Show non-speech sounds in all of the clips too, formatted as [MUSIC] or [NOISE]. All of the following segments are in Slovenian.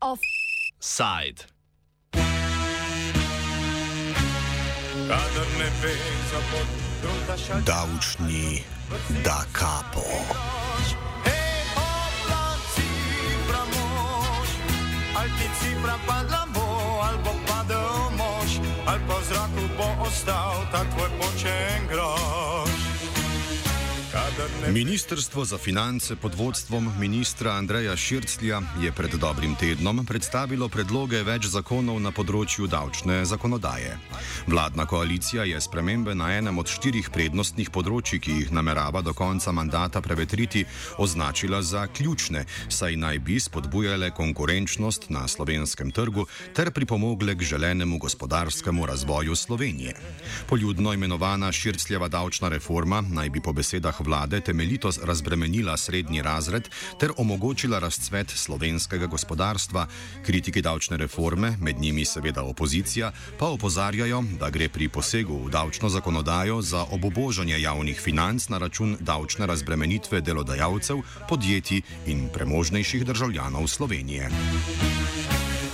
Offside. Davčni da kapo. Ali ti cifra padla bo, ali bo padel mož, ali pa v zraku bo ostal ta tvoj počen grož. Kadar ne Ministrstvo za finance pod vodstvom ministra Andreja Širclja je pred dobrim tednom predstavilo predloge več zakonov na področju davčne zakonodaje. Vladna koalicija je spremembe na enem od štirih prednostnih področji, ki jih namerava do konca mandata prevetriti, označila za ključne, saj naj bi spodbujale konkurenčnost na slovenskem trgu ter pripomogle k želenemu gospodarskemu razvoju Slovenije. Poljudno imenovana Šircljeva davčna reforma naj bi po besedah vlade temeljito razbremenila srednji razred ter omogočila razcvet slovenskega gospodarstva. Kritiki davčne reforme, med njimi seveda opozicija, pa opozarjajo, da gre pri posegu v davčno zakonodajo za obobožanje javnih financ na račun davčne razbremenitve delodajalcev, podjetij in premožnejših državljanov Slovenije.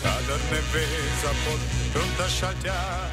Kadar ne ve za pot.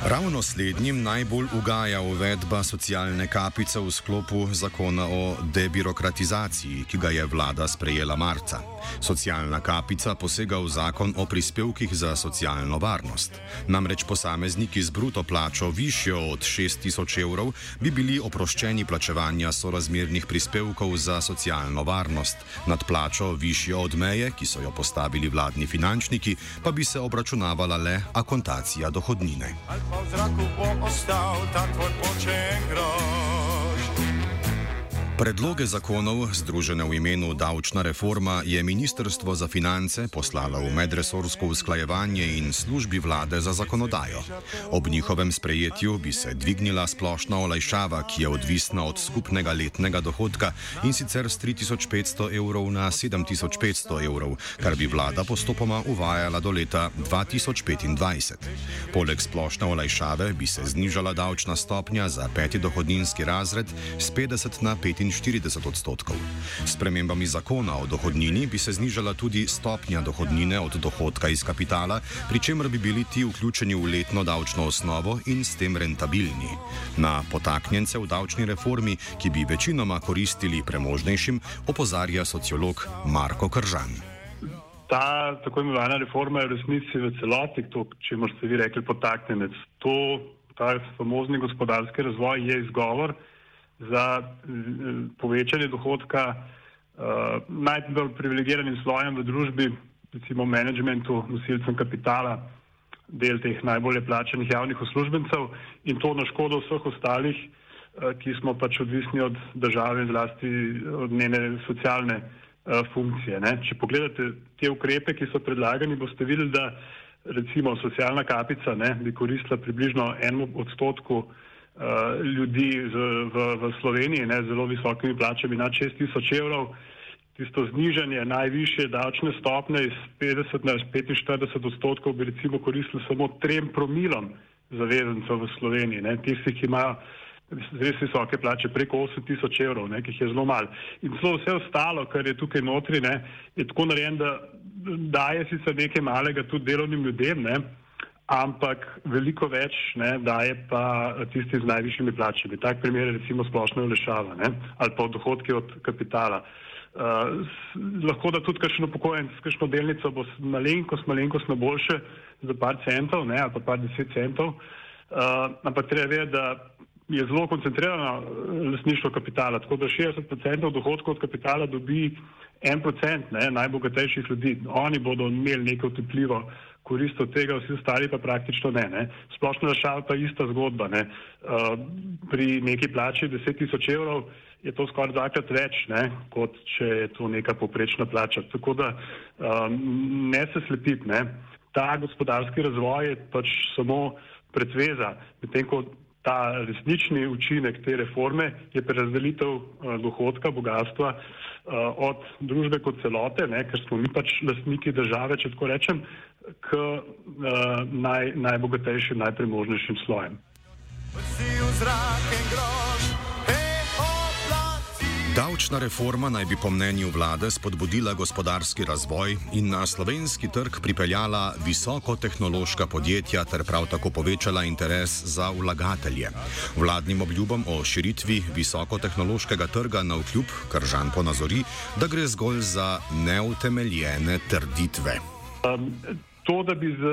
Ravno slednjim najbolj ugaja uvedba socialne kapice v sklopu zakona o debirokratizaciji, ki ga je vlada sprejela marca. Socialna kapica posega v zakon o prispevkih za socialno varnost. Namreč posamezniki z bruto plačo višjo od 6000 evrov bi bili oproščeni plačevanja sorazmernih prispevkov za socialno varnost. Nad plačo višjo od meje, ki so jo postavili vladni finančniki, pa se obračunavala le akontacija dohodnine. Ali pa v zraku bo ostal ta tvoj počen grož. Predloge zakonov, združene v imenu davčna reforma, je Ministrstvo za finance poslalo v medresorsko usklajevanje in službi vlade za zakonodajo. Ob njihovem sprejetju bi se dvignila splošna olajšava, ki je odvisna od skupnega letnega dohodka in sicer z 3500 evrov na 7500 evrov, kar bi vlada postopoma uvajala do leta 2025. Poleg splošne olajšave bi se znižala davčna stopnja za peti dohodninski razred z 50 na 45 odstotkov. S premembami zakona o dohodnini bi se znižala tudi stopnja dohodnine od dohodka iz kapitala, pri čemer bi bili ti vključeni v letno davčno osnovo in s tem rentabilni. Na potaknjence v davčni reformi, ki bi večinoma koristili premožnejšim, opozarja sociolog Marko Kržan. ta tako imenovana reforma je v resnici v celoti to, če ste vi rekli, potaknjenec. To, ta famozni gospodarski razvoj je izgovor za eh, povečanje dohodka uh, najbolj privilegiranim slojem v družbi, recimo menedžmentu, nosilcem kapitala, del teh najbolje plačanih javnih uslužbencev in to na škodo vseh ostalih, uh, ki smo pač odvisni od države in zlasti od njene socialne uh, funkcije. Ne. Če pogledate te ukrepe, ki so predlagani, boste videli, da recimo socialna kapica ne, bi koristila približno enemu odstotku uh, ljudi z, v, v Sloveniji, ne, zelo visokimi plačami nad 6000 evrov. Tisto znižanje najviše davčne stopne iz 50 na 45 odstotkov bi recimo koristilo samo trem promilom zavezancev v Sloveniji, ne, tistih, ki imajo res visoke plače, preko 8 tisoč evrov, ne, ki jih je zelo malo. In celo vse ostalo, kar je tukaj notri, ne, je tako narejen, da daje sicer nekaj malega tudi delovnim ljudem, ne, ampak veliko več ne, daje pa tisti z najvišjimi plačami. Tak primer je recimo splošna olešava ali pa dohodki od kapitala. Uh, s, lahko da tudi kakšno upokojenec, kakšno delnico bo malenkost, malenkost na boljše za par centov ne, ali pa par deset centov, uh, ampak treba vedeti, da je zelo koncentrirano lasništvo kapitala, tako da 60% dohodkov od kapitala dobi 1% ne, najbogatejših ljudi. Oni bodo imeli neko utepljivo korist od tega, vsi ostali pa praktično ne. ne. Splošno rešava pa ista zgodba. Ne. Uh, pri neki plači 10 tisoč evrov je to skoraj dvakrat več, ne, kot če je to neka poprečna plača. Tako da um, ne se slepiti. Ne. Ta gospodarski razvoj je pač samo pretveza, medtem ko ta resnični učinek te reforme je prerazdelitev uh, dohodka, bogatstva uh, od družbe kot celote, ne, ker smo mi pač lastniki države, če tako rečem, k uh, naj, najbogatejšim, najpremožnejšim slojem. Davčna reforma naj bi po mnenju vlade spodbudila gospodarski razvoj in na slovenski trg pripeljala visokotehnološka podjetja ter prav tako povečala interes za vlagatelje. Vladnim obljubom o širitvi visokotehnološkega trga na vkljub, kar Žan ponazori, da gre zgolj za neutemeljene trditve. Um, to, da bi z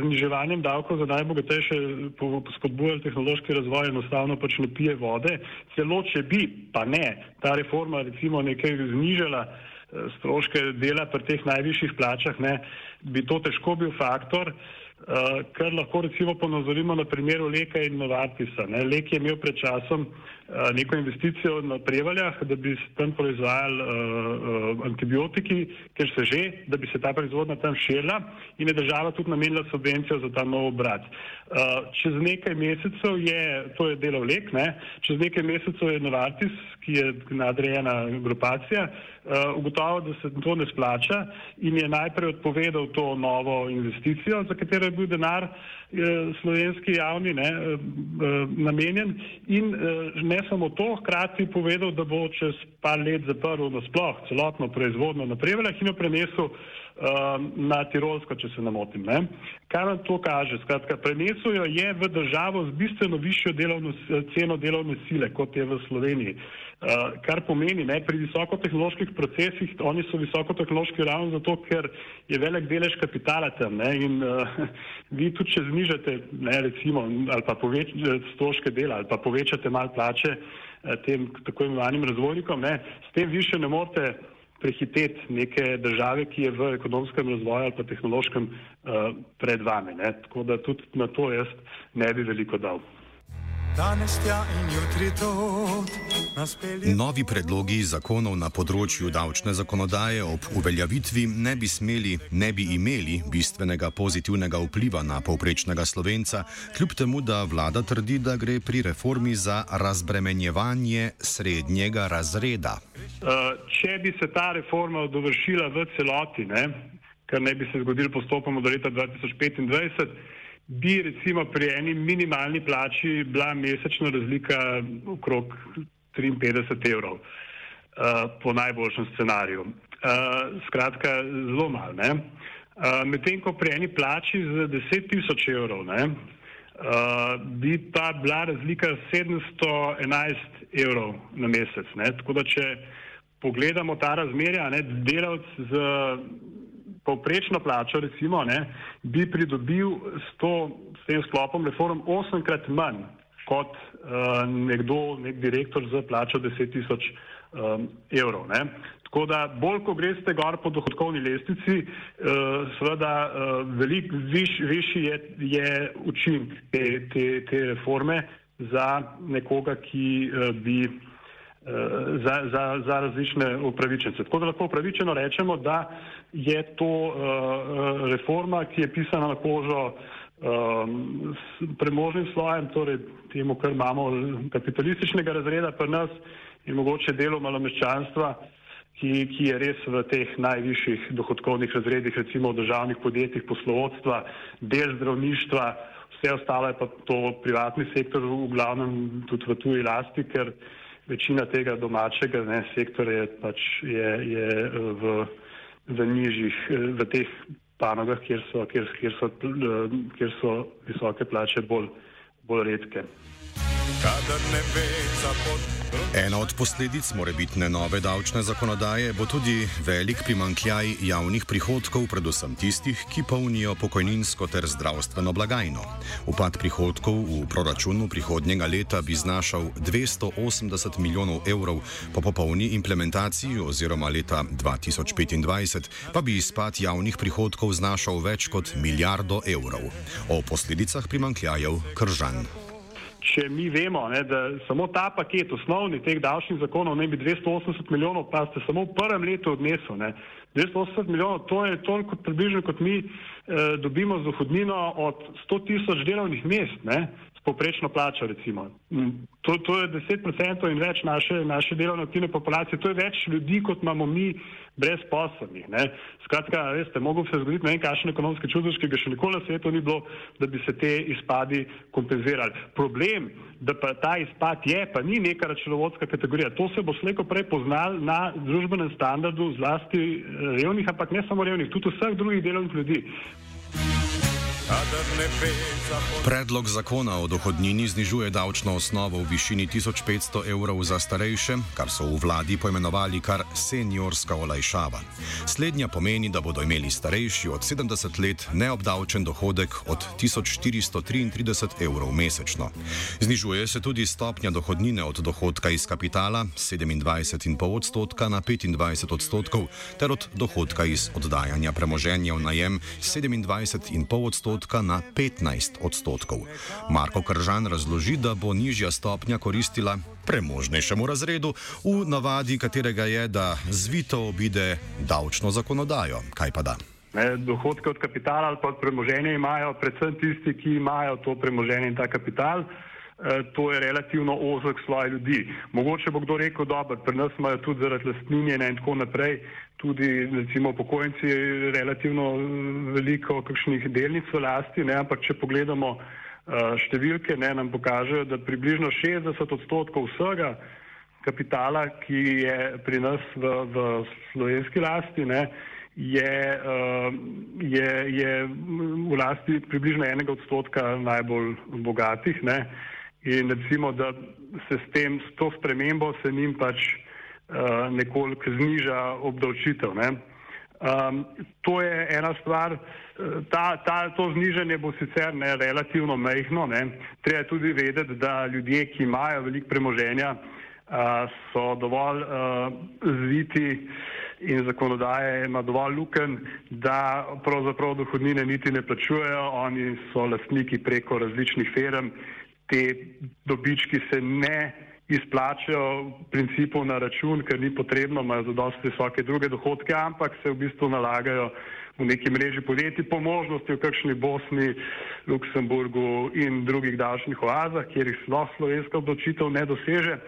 zniževanjem davkov za najbogatejše spodbujali tehnološki razvoj, enostavno pač ne pije vode. Celo če bi, pa ne, ta reforma recimo nekaj znižala eh, stroške dela pri teh najvišjih plačah, ne, bi to težko bil faktor. Uh, kar lahko recimo ponazorimo na primeru Leka in Novartisa. Ne. Lek je imel pred časom uh, neko investicijo na prevaljah, da bi se tam proizvajali uh, uh, antibiotiki, ker se že, da bi se ta proizvodnja tam širila in je država tudi namenila subvencijo za ta nov obrat. Uh, čez nekaj mesecev je, to je delal Lek, ne, čez nekaj mesecev je Novartis, ki je nadrejena grupacija, ugotovil, da se to ne splača in je najprej odpovedal to novo investicijo, za katero je bil denar eh, slovenski javni ne, eh, eh, namenjen in ne samo to, hkrati povedal, da bo čez par let zaprl nasploh celotno proizvodno na preveljah in jo prenesel na Tirolsko, če se namotim. Ne. Kaj nam to kaže? Skratka, prenesel jo je v državo z bistveno višjo delovno, ceno delovne sile, kot je v Sloveniji. Uh, kar pomeni, ne, pri visokotehnoloških procesih, oni so visokotehnološki ravno zato, ker je velik delež kapitala tam ne, in uh, vi tudi, če znižate, ne, recimo, ali pa povečate stroške dela, ali pa povečate mal plače tem tako imenovanim razvojnikom, ne, s tem više ne morete prehiteti neke države, ki je v ekonomskem razvoju ali pa tehnološkem uh, pred vami. Ne. Tako da tudi na to jaz ne bi veliko dal. Danes tja in jutri to. Novi predlogi zakonov na področju davčne zakonodaje ob uveljavitvi ne bi smeli, ne bi imeli bistvenega pozitivnega vpliva na povprečnega slovenca, kljub temu, da vlada trdi, da gre pri reformi za razbremenjevanje srednjega razreda. Uh, če bi se ta reforma dovršila v celoti, ne, kar ne bi se zgodilo postopoma do leta 2025, bi recimo pri eni minimalni plači bila mesečna razlika okrog 53 evrov uh, po najboljšem scenariju. Uh, skratka, zelo malo. Uh, Medtem ko pri eni plači z 10 tisoč evrov ne, uh, bi pa bila razlika 711 evrov na mesec. Ne. Tako da če pogledamo ta razmerja, ne, delavc z povprečno plačo, recimo, ne, bi pridobil s, to, s tem sklopom reform osemkrat manj kot uh, nekdo, nek direktor z plačo 10 tisoč um, evrov. Ne. Tako da bolj, ko greste gor po dohodkovni lestvici, uh, seveda uh, velik, viš, višji je, je učink te, te, te reforme za nekoga, ki uh, bi za, za, za različne upravičence. Tako da lahko upravičeno rečemo, da je to uh, reforma, ki je pisana na kožo um, premožnim slojem, torej temu, kar imamo kapitalističnega razreda pri nas in mogoče delo malomeščanstva, ki, ki je res v teh najvišjih dohodkovnih razredih, recimo v državnih podjetjih, poslovodstva, del zdravništva, vse ostalo je pa to privatni sektor, v glavnem tudi v tuji lasti, ker večina tega domačega ne, sektorja je, pač je, je v, v nižjih, v teh panogah, kjer so, kjer, kjer so, kjer so visoke plače bolj, bolj redke. Kadar ne ve, zapot. Ena od posledic morebitne nove davčne zakonodaje bo tudi velik primankljaj javnih prihodkov, predvsem tistih, ki polnijo pokojninsko ter zdravstveno blagajno. Upad prihodkov v proračunu prihodnjega leta bi znašal 280 milijonov evrov, po popolni implementaciji oziroma leta 2025 pa bi izpad javnih prihodkov znašal več kot milijardo evrov. O posledicah primankljajev kržan če mi vemo, ne, da samo ta paket osnovni teh davčnih zakonov ne bi 280 milijonov, pa ste samo v prvem letu odnesel. Ne. 280 milijonov, to je toliko približno, kot mi eh, dobimo z dohodnino od 100 tisoč delovnih mest. Ne. Poprečno plačo. Mm, to, to je 10% in več naše, naše delovne aktivne populacije, to je več ljudi, kot imamo mi brezposobnih. Skratka, veste, mogo se zgoditi ne vem, kakšen ekonomski čudež, ki ga še nikoli na svetu ni bilo, da bi se te izpadi kompenzirali. Problem, da pa ta izpad je, pa ni neka računovodska kategorija. To se bo slejko prej poznal na družbenem standardu zlasti revnih, ampak ne samo revnih, tudi vseh drugih delovnih ljudi. Predlog zakona o dohodnini znižuje davčno osnovo v višini 1500 evrov za starejše, kar so v vladi poimenovali kar seniorska olajšava. Slednja pomeni, da bodo imeli starejši od 70 let neobdavčen dohodek od 1433 evrov mesečno. Znižuje se tudi stopnja dohodnine od dohodka iz kapitala 27,5 odstotka na 25 odstotkov ter od dohodka iz oddajanja premoženja v najem 27,5 odstotka na 15 odstotkov. Marko Kržan razloži, da bo nižja stopnja koristila premožnejšemu razredu, v navadi katerega je, da zvito obide davčno zakonodajo. Kaj pa da? Ne, dohodke od kapitala ali pa od premoženja imajo predvsem tisti, ki imajo to premoženje in ta kapital. E, to je relativno ozek sloj ljudi. Mogoče bo kdo rekel, da pri nas imajo tudi zaradi lastninjenja in tako naprej tudi recimo pokojnici relativno veliko kakšnih delnic v lasti, ne, ampak če pogledamo uh, številke, ne, nam pokažejo, da približno 60 odstotkov vsega kapitala, ki je pri nas v, v slovenski lasti, ne, je, je, je v lasti približno enega odstotka najbolj bogatih. Ne, in recimo, da se s tem, s to spremembo se njim pač Eh, nekoliko zniža obdavčitev. Ne. Um, to je ena stvar, eh, ta, ta, to znižanje bo sicer ne relativno mehno, ne. treba tudi vedeti, da ljudje, ki imajo veliko premoženja, uh, so dovolj uh, zviti in zakonodaje ima dovolj luken, da pravzaprav dohodnine niti ne plačujejo, oni so lastniki preko različnih firm, te dobički se ne izplačajo v principu na račun, ker ni potrebno, imajo zadosti visoke druge dohodke, ampak se v bistvu nalagajo v neki mreži podjetij po možnosti v kakšni Bosni, Luksemburgu in drugih davčnih oazah, kjer jih sploh slovenska odločitev ne doseže.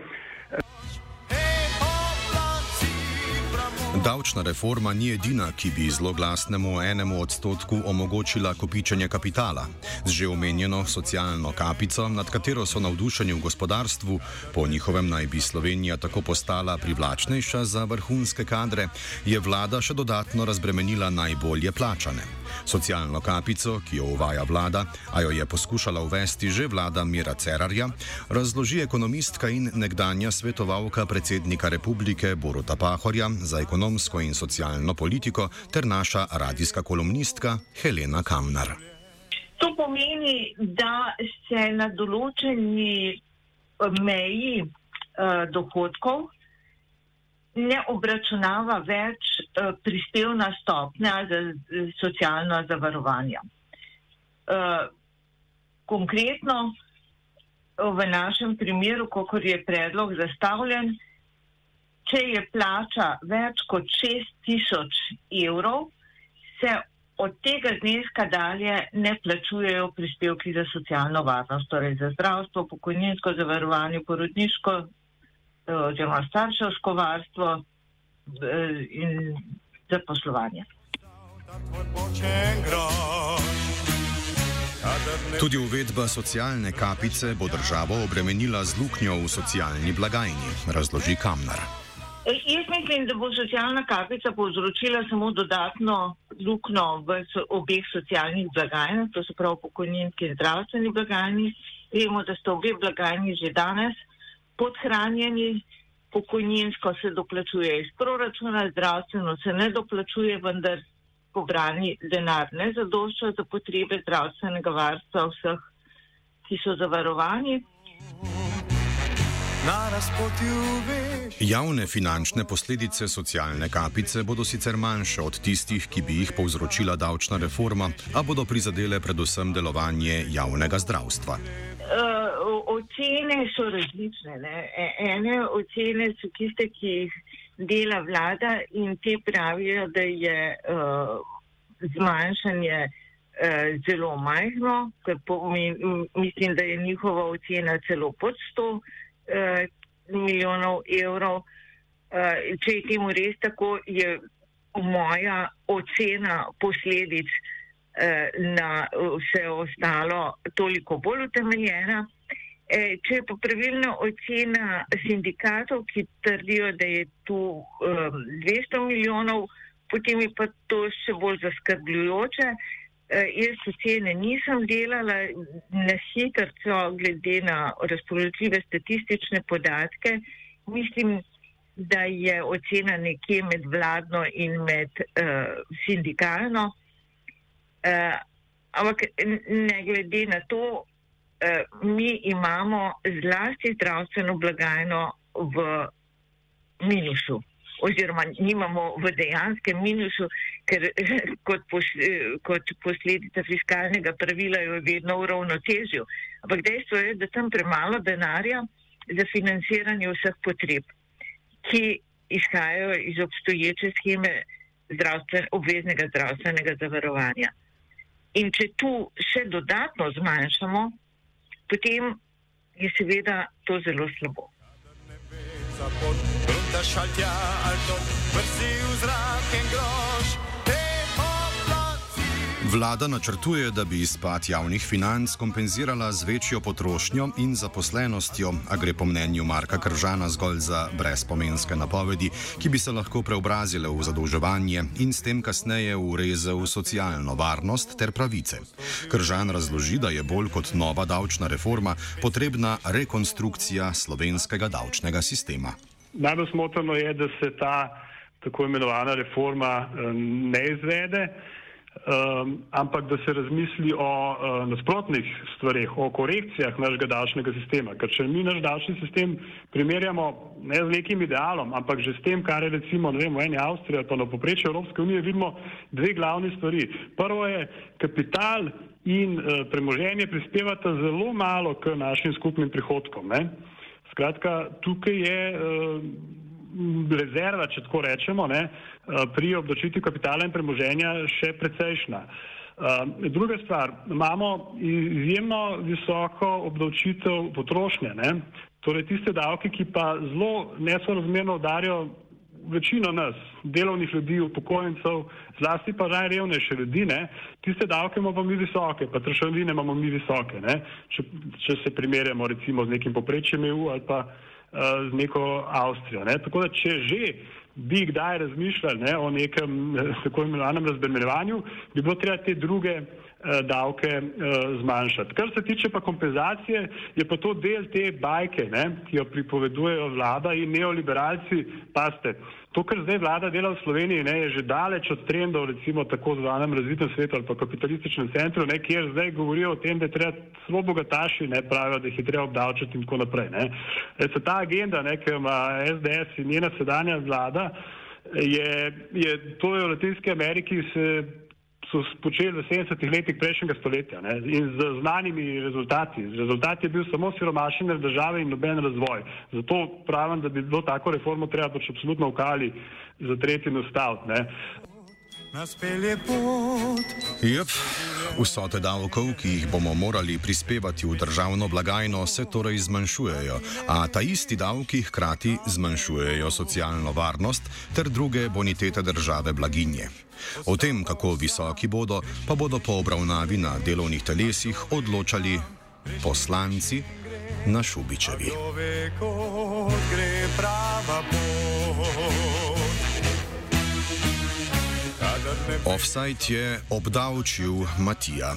Davčna reforma ni edina, ki bi zloglasnemu enemu odstotku omogočila kopičenje kapitala. Z že omenjeno socialno kapico, nad katero so navdušeni v gospodarstvu, po njihovem naj bi Slovenija tako postala privlačnejša za vrhunske kadre, je vlada še dodatno razbremenila najbolje plačane. Socialno kapico, ki jo uvaja vlada, a jo je poskušala uvesti že vlada Mira Cerarja, razloži ekonomistka in nekdanja svetovalka predsednika republike Boruta Pahorja za ekonomsko in socialno politiko ter naša radijska kolumnistka Helena Kamnar. To pomeni, da se na določeni meji uh, dohodkov ne obračunava več uh, prispevna stopnja za socialno zavarovanje. Uh, konkretno v našem primeru, kako je predlog zastavljen, če je plača več kot 6000 evrov, se od tega zneska dalje ne plačujejo prispevki za socialno varnost, torej za zdravstvo, pokojninsko zavarovanje, porodniško oziroma starševsko varstvo eh, in zaposlovanje. Tudi uvedba socialne kapice bo državo obremenila z luknjo v socialni blagajni, razloži Kamnar. E, jaz mislim, da bo socialna kapica povzročila samo dodatno luknjo v obeh socialnih blagajnah, to se pravi pokojninski in zdravstveni blagajni. Vemo, da sta obe blagajni že danes podhranjeni, pokojninsko se doplačuje iz proračuna, zdravstveno se ne doplačuje, vendar pobrani denar ne zadošča za potrebe zdravstvenega varstva vseh, ki so zavarovani. Javne finančne posledice socialne kapice bodo sicer manjše od tistih, ki bi jih povzročila davčna reforma, a bodo prizadele predvsem delovanje javnega zdravstva. Uh, ocene so različne. Ne? E, ene ocene so tiste, ki jih dela vlada in te pravijo, da je uh, zmanjšanje eh, zelo majhno, ker mislim, da je njihova ocena celo pod 100 eh, milijonov evrov. Eh, če je temu res tako, je moja ocena posledic eh, na vse ostalo toliko bolj utemeljena. E, če je pa pravilna ocena sindikatov, ki trdijo, da je tu um, 200 milijonov, potem je pa to še bolj zaskrbljujoče. E, jaz ocene nisem delala na hitrco, glede na razpoložljive statistične podatke. Mislim, da je ocena nekje med vladno in med uh, sindikalno. Uh, ampak ne glede na to, Eh, mi imamo zlasti zdravstveno blagajno v minusu. Oziroma, nimamo v dejanskem minusu, ker [LAUGHS] kot, pos, kot posledica fiskalnega pravila je vedno v ravnotežju. Ampak dejstvo je, da tam premalo denarja za financiranje vseh potreb, ki izhajajo iz obstoječe scheme zdravstven, obveznega zdravstvenega zavarovanja. In če tu še dodatno zmanjšamo potem je seveda to zelo slabo. Da šaltja, alto, vrsi v zrak in grož. Vlada načrtuje, da bi izpad javnih financ kompenzirala z večjo potrošnjo in zaposlenostjo, a gre po mnenju Marka Kržana zgolj za brezpomenske napovedi, ki bi se lahko preobrazile v zadolževanje in s tem kasneje v reze v socialno varnost ter pravice. Kržan razloži, da je bolj kot nova davčna reforma potrebna rekonstrukcija slovenskega davčnega sistema. Najbolj smotrno je, da se ta tako imenovana reforma eh, ne izvede um, ampak da se razmisli o uh, nasprotnih stvarih, o korekcijah našega davčnega sistema. Ker če mi naš davčni sistem primerjamo ne z nekim idealom, ampak že s tem, kar je recimo vem, v eni Avstriji ali pa na poprečju Evropske unije, vidimo dve glavni stvari. Prvo je kapital in uh, premoženje prispevata zelo malo k našim skupnim prihodkom. Ne? Skratka, tukaj je. Uh, rezerva, če tako rečemo, ne, eh, pri obdočitvi kapitala in premoženja še precejšna. Eh, druga stvar, imamo izjemno visoko obdavčitev potrošnje, ne? torej tiste davke, ki pa zelo nesorazmerno udarijo večino nas, delovnih ljudi, upokojencev, zlasti pa najrevnejše ljudi, ne? tiste davke imamo mi visoke, pa trošarine imamo mi visoke, če, če se primerjamo recimo z nekim poprečjem EU ali pa z neko Avstrijo. Ne. Tako da, če že bi kdaj razmišljali ne, o nekem tako imenovanem razbremenjevanju, bi bilo treba te druge uh, davke uh, zmanjšati. Kar se tiče pa kompenzacije, je pa to del te bajke, ne, ki jo pripovedujejo vlada in neoliberalci. Paste, to, kar zdaj vlada dela v Sloveniji, ne, je že daleč od trendov, recimo tako zvanem razvitem svetu ali pa kapitalističnem centru, ne, kjer zdaj govorijo o tem, da je treba zelo bogataši, ne pravijo, da jih je treba obdavčati in tako naprej. Ne. E, se ta agenda, ne, ki ima SDS in njena sedanja vlada, je, je to je v Latinski Ameriki se so počeli v 70-ih letih prejšnjega stoletja ne? in z znanimi rezultati. Rezultat je bil samo siromašene države in noben razvoj. Zato pravim, da bi bilo tako reformo treba pač absolutno v kali za tretji nastaviti. Yep. Vsote davkov, ki jih bomo morali prispevati v državno blagajno, se torej zmanjšujejo, a ta isti davki hkrati zmanjšujejo socialno varnost ter druge bonitete države blaginje. O tem, kako visoki bodo, pa bodo po obravnavi na delovnih telesih odločali poslanci na Šubičevi. Offside je obdavčil Matija.